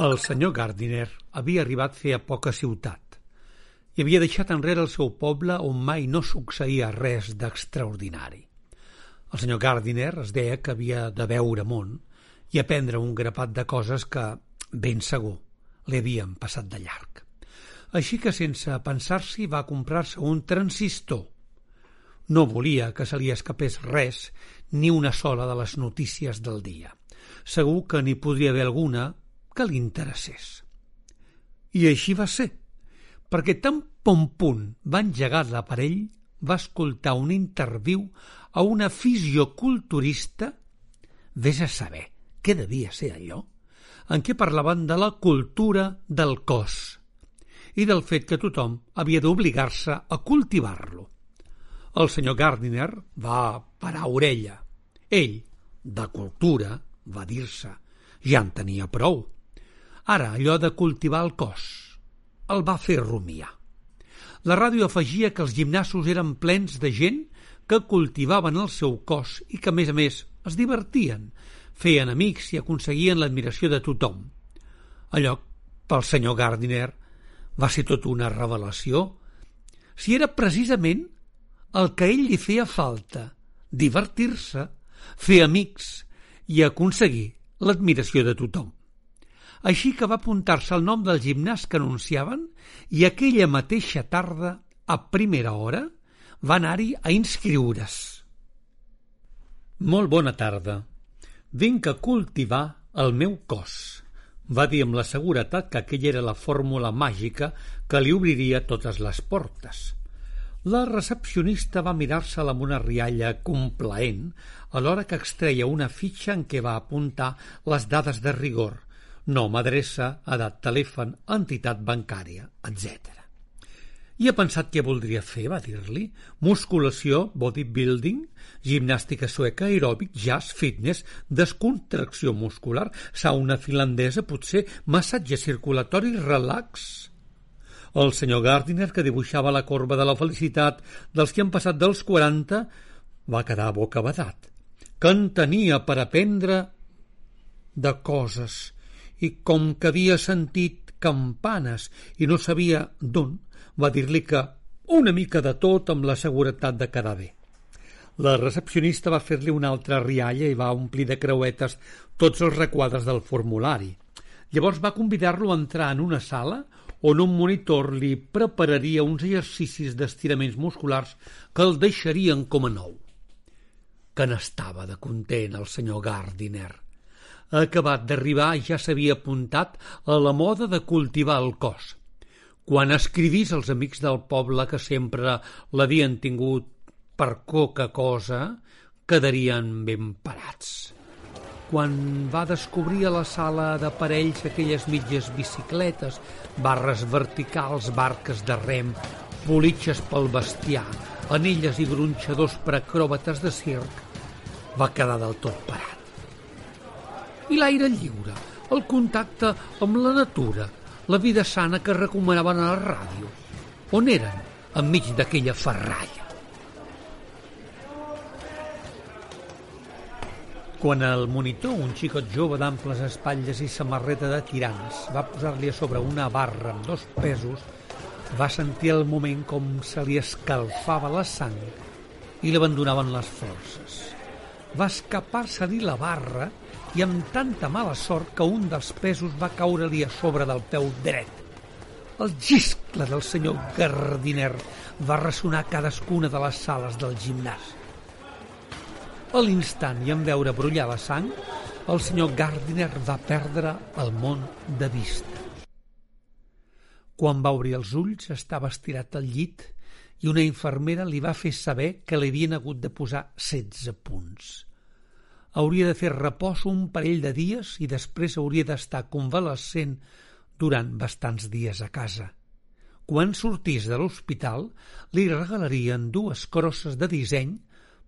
El senyor Gardiner havia arribat feia poca ciutat i havia deixat enrere el seu poble on mai no succeïa res d'extraordinari. El senyor Gardiner es deia que havia de veure món i aprendre un grapat de coses que, ben segur, li havien passat de llarg. Així que, sense pensar-s'hi, va comprar-se un transistor. No volia que se li escapés res, ni una sola de les notícies del dia. Segur que n'hi podria haver alguna que li interessés. I així va ser, perquè tan pom punt va engegar l'aparell va escoltar un interviu a una fisioculturista, vés a saber què devia ser allò, en què parlaven de la cultura del cos i del fet que tothom havia d'obligar-se a cultivar-lo. El senyor Gardiner va parar orella. Ell, de cultura, va dir-se, ja en tenia prou. Ara, allò de cultivar el cos el va fer rumiar. La ràdio afegia que els gimnasos eren plens de gent que cultivaven el seu cos i que, a més a més, es divertien, feien amics i aconseguien l'admiració de tothom. Allò, pel senyor Gardiner, va ser tot una revelació. Si era precisament el que ell li feia falta, divertir-se, fer amics i aconseguir l'admiració de tothom així que va apuntar-se el nom del gimnàs que anunciaven i aquella mateixa tarda, a primera hora, va anar-hi a inscriure's. Molt bona tarda. Vinc a cultivar el meu cos, va dir amb la seguretat que aquella era la fórmula màgica que li obriria totes les portes. La recepcionista va mirar-se-la amb una rialla complaent alhora que extreia una fitxa en què va apuntar les dades de rigor – nom, adreça, edat, telèfon, entitat bancària, etc. I ha pensat què voldria fer, va dir-li. Musculació, bodybuilding, gimnàstica sueca, aeròbic, jazz, fitness, descontracció muscular, sauna finlandesa, potser massatge circulatori, relax. El senyor Gardiner, que dibuixava la corba de la felicitat dels que han passat dels 40, va quedar bocabadat. Que en tenia per aprendre de coses i com que havia sentit campanes i no sabia d'on, va dir-li que una mica de tot amb la seguretat de quedar bé. La recepcionista va fer-li una altra rialla i va omplir de creuetes tots els requadres del formulari. Llavors va convidar-lo a entrar en una sala on un monitor li prepararia uns exercicis d'estiraments musculars que el deixarien com a nou. Que n'estava de content el senyor Gardiner acabat d'arribar ja s'havia apuntat a la moda de cultivar el cos. Quan escrivís els amics del poble que sempre l'havien tingut per coca cosa, quedarien ben parats. Quan va descobrir a la sala d'aparells aquelles mitges bicicletes, barres verticals, barques de rem, politxes pel bestiar, anelles i gronxadors per acròbates de circ, va quedar del tot parat i l'aire lliure, el contacte amb la natura, la vida sana que recomanaven a la ràdio. On eren, enmig d'aquella ferralla? Quan el monitor, un xicot jove d'amples espatlles i samarreta de tirants, va posar-li a sobre una barra amb dos pesos, va sentir el moment com se li escalfava la sang i l'abandonaven les forces. Va escapar-se-li la barra i amb tanta mala sort que un dels pesos va caure-li a sobre del peu dret. El giscle del senyor Gardiner va ressonar cadascuna de les sales del gimnàs. A l'instant i en veure brollar la sang, el senyor Gardiner va perdre el món de vista. Quan va obrir els ulls estava estirat al llit i una infermera li va fer saber que li havien hagut de posar 16 punts. hauria de fer repòs un parell de dies i després hauria d'estar convalescent durant bastants dies a casa. Quan sortís de l'hospital, li regalarien dues crosses de disseny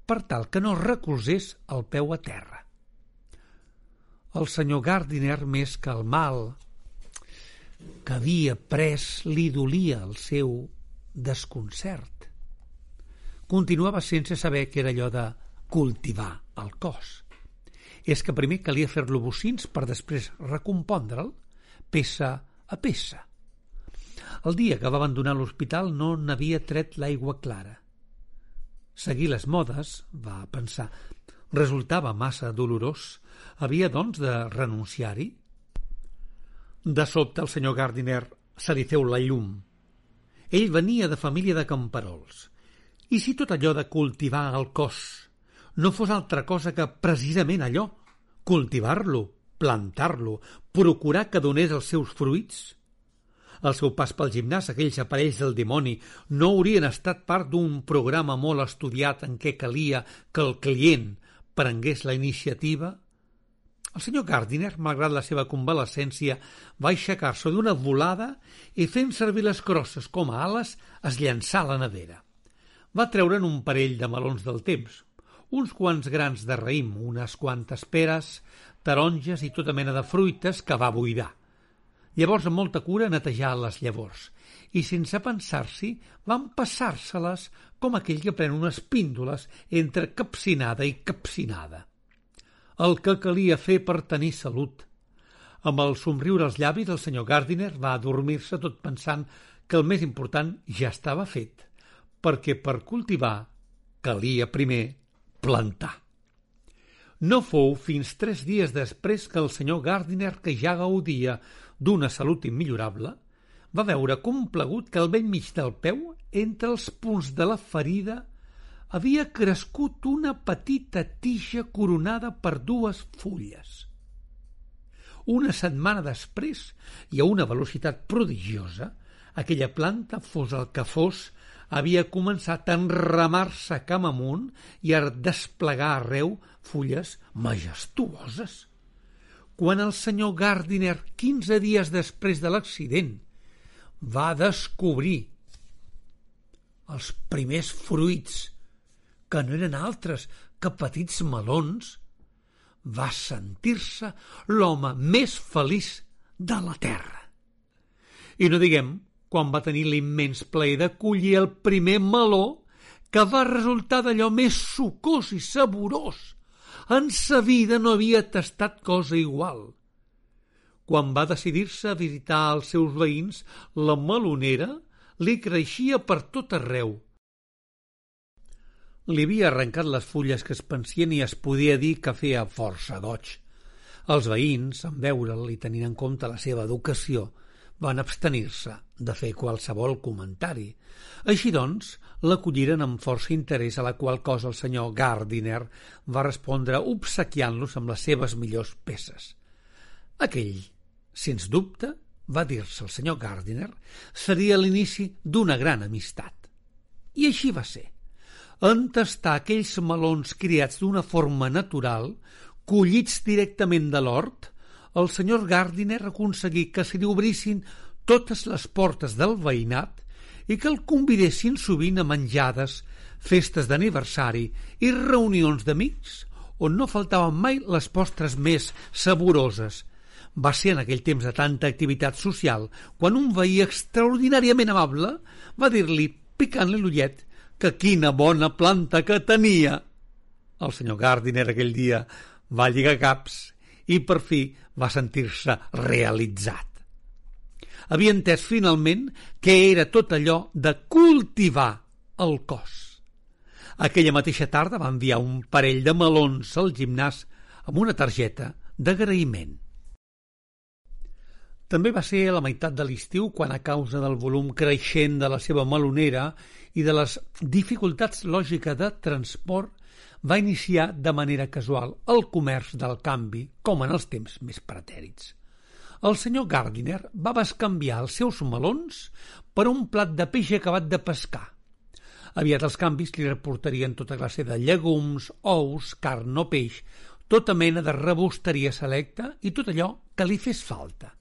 per tal que no recolzés el peu a terra. El senyor Gardiner, més que el mal que havia pres, li dolia el seu desconcert. Continuava sense saber què era allò de cultivar el cos. És que primer calia fer-lo bocins per després recompondre'l peça a peça. El dia que va abandonar l'hospital no n'havia tret l'aigua clara. Seguir les modes, va pensar, resultava massa dolorós. Havia, doncs, de renunciar-hi? De sobte el senyor Gardiner se li feu la llum. Ell venia de família de camperols. I si tot allò de cultivar el cos no fos altra cosa que precisament allò, cultivar-lo, plantar-lo, procurar que donés els seus fruits? El seu pas pel gimnàs, aquells aparells del dimoni, no haurien estat part d'un programa molt estudiat en què calia que el client prengués la iniciativa? El senyor Gardiner, malgrat la seva convalescència, va aixecar-se d'una volada i fent servir les crosses com a ales es llançà a la nevera. Va treure'n un parell de melons del temps, uns quants grans de raïm, unes quantes peres, taronges i tota mena de fruites que va buidar. Llavors, amb molta cura, netejar les llavors i, sense pensar-s'hi, van passar-se-les com aquell que pren unes píndoles entre capcinada i capcinada. El que calia fer per tenir salut. Amb el somriure als llavis, el senyor Gardiner va adormir-se tot pensant que el més important ja estava fet, perquè per cultivar calia primer plantar. No fou fins tres dies després que el senyor Gardiner, que ja gaudia d'una salut immillorable, va veure complagut que al vell mig del peu, entre els punts de la ferida, havia crescut una petita tija coronada per dues fulles. Una setmana després, i a una velocitat prodigiosa, aquella planta, fos el que fos, havia començat a enramar-se cam amunt i a desplegar arreu fulles majestuoses. Quan el senyor Gardiner, 15 dies després de l'accident, va descobrir els primers fruits, que no eren altres que petits melons, va sentir-se l'home més feliç de la terra. I no diguem quan va tenir l'immens plaer de collir el primer meló que va resultar d'allò més sucós i saborós. En sa vida no havia tastat cosa igual. Quan va decidir-se a visitar els seus veïns, la melonera li creixia per tot arreu. Li havia arrencat les fulles que es pensien i es podia dir que feia força goig. Els veïns, en veure'l i tenint en compte la seva educació, van abstenir-se de fer qualsevol comentari. Així doncs, l'acolliren amb força interès a la qual cosa el senyor Gardiner va respondre obsequiant-los amb les seves millors peces. Aquell, sens dubte, va dir-se el senyor Gardiner, seria l'inici d'una gran amistat. I així va ser. En tastar aquells melons criats d'una forma natural, collits directament de l'hort, el senyor Gardiner aconseguí que se li obrissin totes les portes del veïnat i que el convidessin sovint a menjades, festes d'aniversari i reunions d'amics on no faltaven mai les postres més saboroses. Va ser en aquell temps de tanta activitat social quan un veí extraordinàriament amable va dir-li, picant-li l'ullet, que quina bona planta que tenia. El senyor Gardiner aquell dia va lligar caps i per fi va sentir-se realitzat. Havia entès finalment que era tot allò de cultivar el cos. Aquella mateixa tarda va enviar un parell de melons al gimnàs amb una targeta d'agraïment. També va ser a la meitat de l'estiu quan, a causa del volum creixent de la seva melonera i de les dificultats lògiques de transport, va iniciar de manera casual el comerç del canvi, com en els temps més pretèrits. El senyor Gardiner va bescanviar els seus melons per un plat de peix acabat de pescar. Aviat els canvis li reportarien tota classe de llegums, ous, carn o peix, tota mena de rebosteria selecta i tot allò que li fes falta.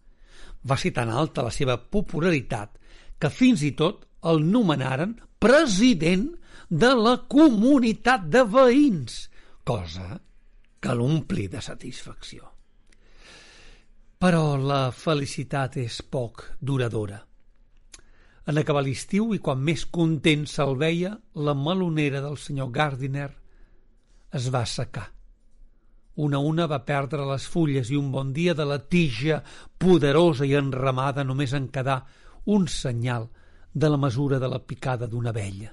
Va ser tan alta la seva popularitat que fins i tot el nomenaren president de la comunitat de veïns, cosa que l'ompli de satisfacció. Però la felicitat és poc duradora. En acabar l'estiu i quan més content se'l veia, la melonera del senyor Gardiner es va assecar. Una a una va perdre les fulles i un bon dia de la tija poderosa i enramada només en quedar un senyal de la mesura de la picada d'una vella.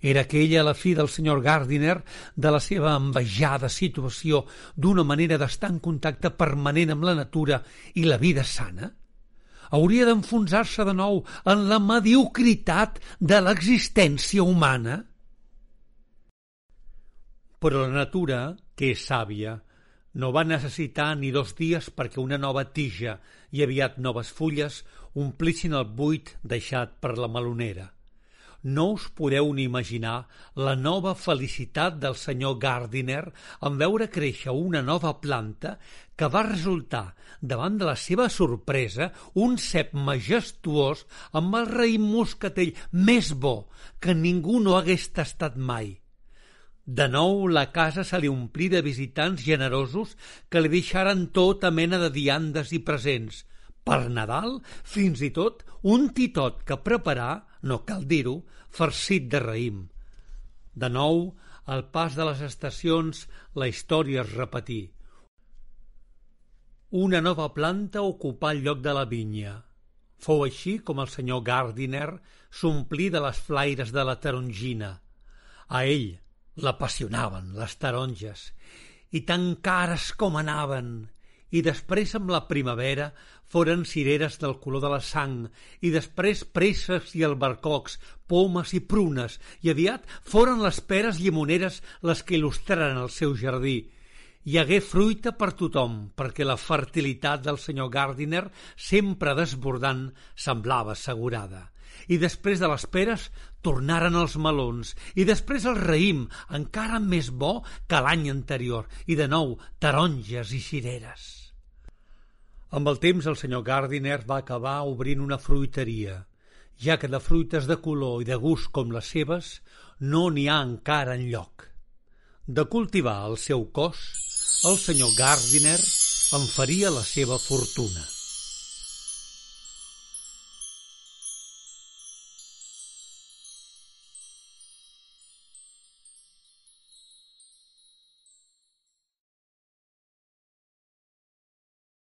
Era aquella la fi del senyor Gardiner de la seva envejada situació d'una manera d'estar en contacte permanent amb la natura i la vida sana? Hauria d'enfonsar-se de nou en la mediocritat de l'existència humana? Però la natura, que és sàvia, no va necessitar ni dos dies perquè una nova tija i aviat noves fulles omplissin el buit deixat per la melonera. No us podeu ni imaginar la nova felicitat del senyor Gardiner en veure créixer una nova planta que va resultar, davant de la seva sorpresa, un cep majestuós amb el raïm moscatell més bo que ningú no hagués tastat mai. De nou la casa se li omplí de visitants generosos que li deixaren tota mena de diandes i presents. Per Nadal, fins i tot, un titot que preparà, no cal dir-ho, farcit de raïm. De nou, al pas de les estacions, la història es repetí. Una nova planta ocupà el lloc de la vinya. Fou així com el senyor Gardiner s'omplí de les flaires de la tarongina. A ell, L'apassionaven, les taronges, i tan cares com anaven, i després amb la primavera foren cireres del color de la sang, i després presses i albercocs, pomes i prunes, i aviat foren les peres llimoneres les que il·lustraren el seu jardí. Hi hagué fruita per tothom, perquè la fertilitat del senyor Gardiner, sempre desbordant, semblava assegurada i després de les peres tornaren els melons, i després el raïm, encara més bo que l'any anterior, i de nou taronges i cireres. Amb el temps el senyor Gardiner va acabar obrint una fruiteria, ja que de fruites de color i de gust com les seves no n'hi ha encara en lloc. De cultivar el seu cos, el senyor Gardiner en faria la seva fortuna.